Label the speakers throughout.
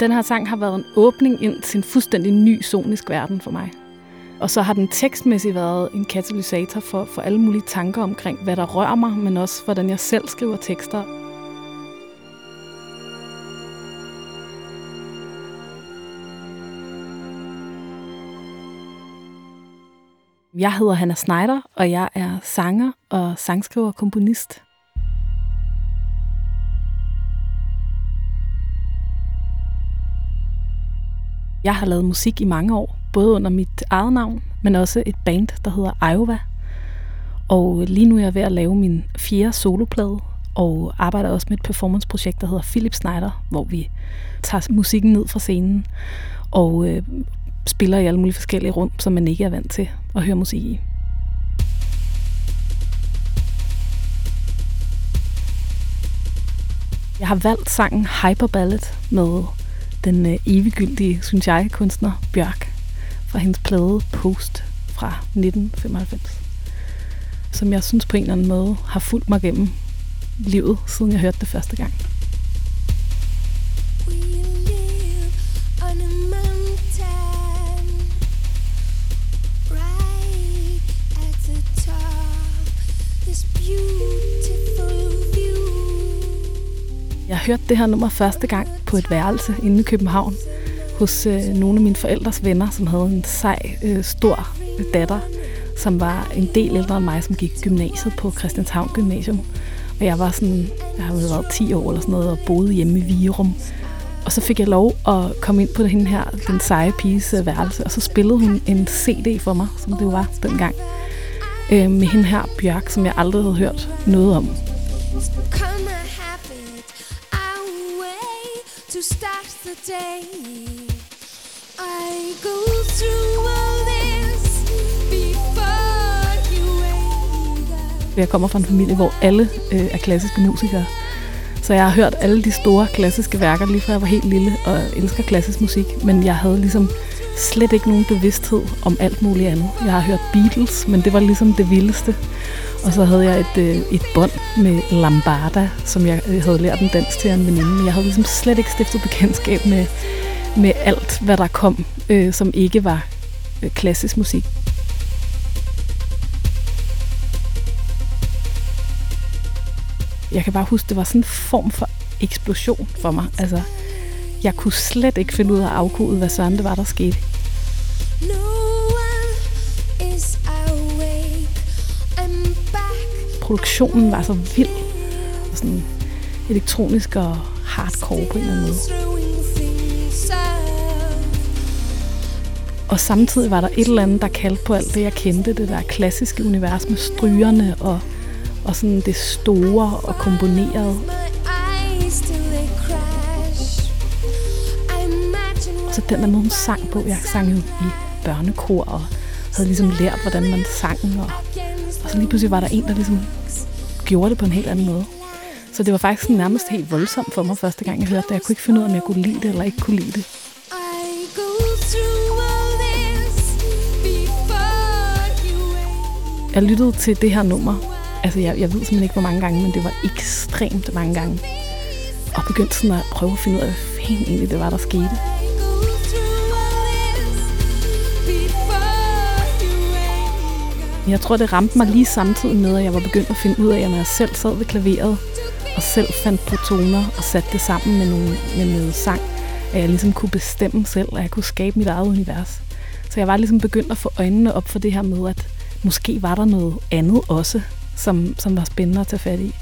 Speaker 1: Den her sang har været en åbning ind til en fuldstændig ny sonisk verden for mig. Og så har den tekstmæssigt været en katalysator for, for alle mulige tanker omkring, hvad der rører mig, men også hvordan jeg selv skriver tekster. Jeg hedder Hanna Schneider, og jeg er sanger og sangskriver og komponist. Jeg har lavet musik i mange år, både under mit eget navn, men også et band, der hedder Iowa. Og lige nu er jeg ved at lave min fjerde soloplade, og arbejder også med et performanceprojekt, der hedder Philip Snyder, hvor vi tager musikken ned fra scenen og øh, spiller i alle mulige forskellige rum, som man ikke er vant til at høre musik i. Jeg har valgt sangen Hyper Ballet med den øh, eviggyldige, synes jeg, kunstner Bjørk fra hendes plade Post fra 1995, som jeg synes på en eller anden måde har fulgt mig gennem livet, siden jeg hørte det første gang. Jeg hørte det her nummer første gang på et værelse inde i København hos øh, nogle af mine forældres venner, som havde en sej, øh, stor datter, som var en del ældre end mig, som gik i gymnasiet på Christianshavn Gymnasium. Og jeg var sådan, jeg har været 10 år eller sådan noget, og boede hjemme i Virum. Og så fik jeg lov at komme ind på den her, den seje piges øh, værelse, og så spillede hun en CD for mig, som det var dengang, øh, med hende her Bjørk, som jeg aldrig havde hørt noget om to start the day. I go through all this before you wake up. Jeg kommer fra en familie, hvor alle øh, er klassiske musikere. Så jeg har hørt alle de store klassiske værker, lige fra jeg var helt lille, og elsker klassisk musik. Men jeg havde ligesom slet ikke nogen bevidsthed om alt muligt andet. Jeg har hørt Beatles, men det var ligesom det vildeste. Og så havde jeg et, øh, et bånd med Lambada, som jeg øh, havde lært en dans til en veninde. Men jeg havde ligesom slet ikke stiftet bekendtskab med, med alt, hvad der kom, øh, som ikke var øh, klassisk musik. Jeg kan bare huske, det var sådan en form for eksplosion for mig. Altså, jeg kunne slet ikke finde ud af at afkode, hvad sådan det var, der skete. Produktionen var så vild og sådan elektronisk og hardcore på en eller anden måde. Og samtidig var der et eller andet, der kaldte på alt det, jeg kendte, det der klassiske univers med strygerne og, og sådan det store og komponerede. så den der måde, hun sang på. Jeg sang jo i børnekor og havde ligesom lært, hvordan man sang. Og, og så lige pludselig var der en, der ligesom gjorde det på en helt anden måde. Så det var faktisk nærmest helt voldsomt for mig første gang, jeg hørte det. Jeg kunne ikke finde ud af, om jeg kunne lide det eller ikke kunne lide det. Jeg lyttede til det her nummer. Altså, jeg, jeg ved simpelthen ikke, hvor mange gange, men det var ekstremt mange gange. Og begyndte sådan at prøve at finde ud af, hvad fanden egentlig det var, der skete. Jeg tror, det ramte mig lige samtidig med, at jeg var begyndt at finde ud af, at når jeg selv sad ved klaveret og selv fandt på toner og satte det sammen med, nogle, med noget sang, at jeg ligesom kunne bestemme selv, og jeg kunne skabe mit eget univers. Så jeg var ligesom begyndt at få øjnene op for det her med, at måske var der noget andet også, som, som var spændende at tage fat i.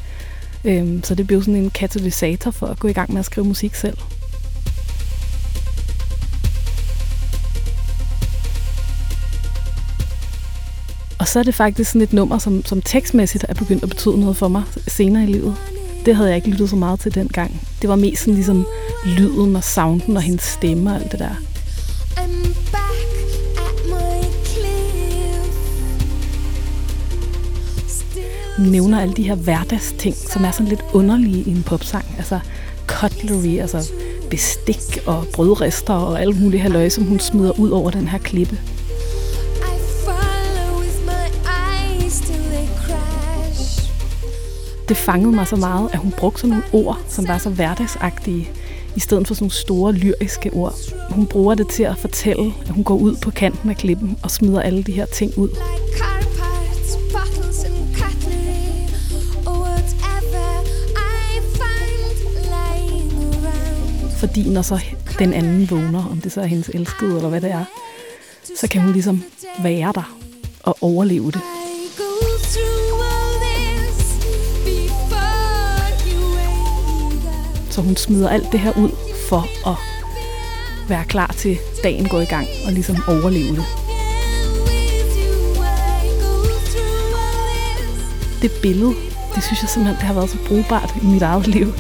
Speaker 1: Øhm, så det blev sådan en katalysator for at gå i gang med at skrive musik selv. Og så er det faktisk sådan et nummer, som, som tekstmæssigt er begyndt at betyde noget for mig senere i livet. Det havde jeg ikke lyttet så meget til dengang. Det var mest sådan ligesom lyden og sounden og hendes stemme og alt det der. Nævner alle de her hverdagsting, som er sådan lidt underlige i en popsang. Altså cutlery, altså bestik og brødrester og alle mulige halvøje, som hun smider ud over den her klippe. Det fangede mig så meget, at hun brugte sådan nogle ord, som var så hverdagsagtige i stedet for sådan nogle store lyriske ord. Hun bruger det til at fortælle, at hun går ud på kanten af klippen og smider alle de her ting ud. Fordi når så den anden vågner, om det så er hendes elskede eller hvad det er, så kan hun ligesom være der og overleve det. Så hun smider alt det her ud for at være klar til dagen går i gang og ligesom overleve det. Det billede, det synes jeg simpelthen, det har været så brugbart i mit eget liv.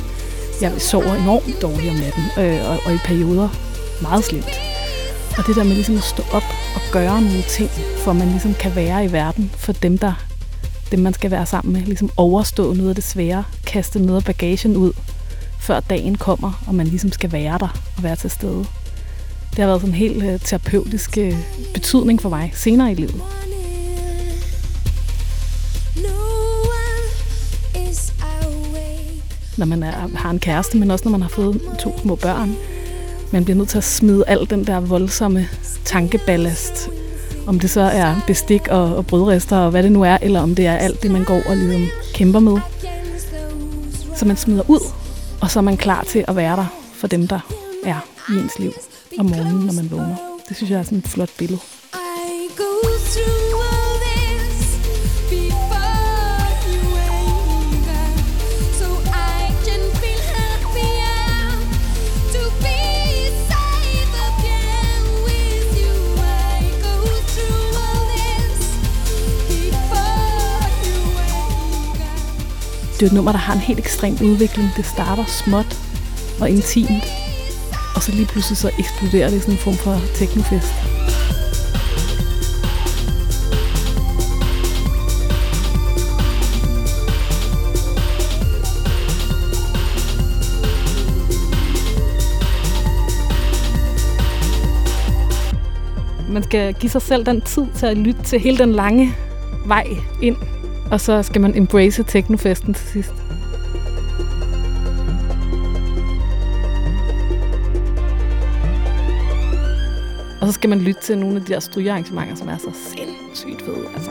Speaker 1: Jeg sover enormt dårligt om natten, øh, og, og i perioder meget slemt. Og det der med ligesom at stå op og gøre nogle ting, for man ligesom kan være i verden for dem, der dem man skal være sammen med. Ligesom overstå noget af det svære, kaste noget af bagagen ud, før dagen kommer, og man ligesom skal være der og være til stede. Det har været sådan en helt øh, terapeutisk øh, betydning for mig senere i livet. Når man er, har en kæreste, men også når man har fået to små børn. Man bliver nødt til at smide al den der voldsomme tankeballast. Om det så er bestik og, og brødrester og hvad det nu er, eller om det er alt det, man går og ligesom kæmper med. Så man smider ud, og så er man klar til at være der for dem, der er i ens liv om morgenen, når man vågner. Det synes jeg er sådan et flot billede. Det er et nummer, der har en helt ekstrem udvikling. Det starter småt og intimt, og så lige pludselig så eksploderer det i sådan en form for teknofest. Man skal give sig selv den tid til at lytte til hele den lange vej ind og så skal man embrace teknofesten til sidst. Og så skal man lytte til nogle af de der strygearrangementer, som er så sindssygt fede. Altså.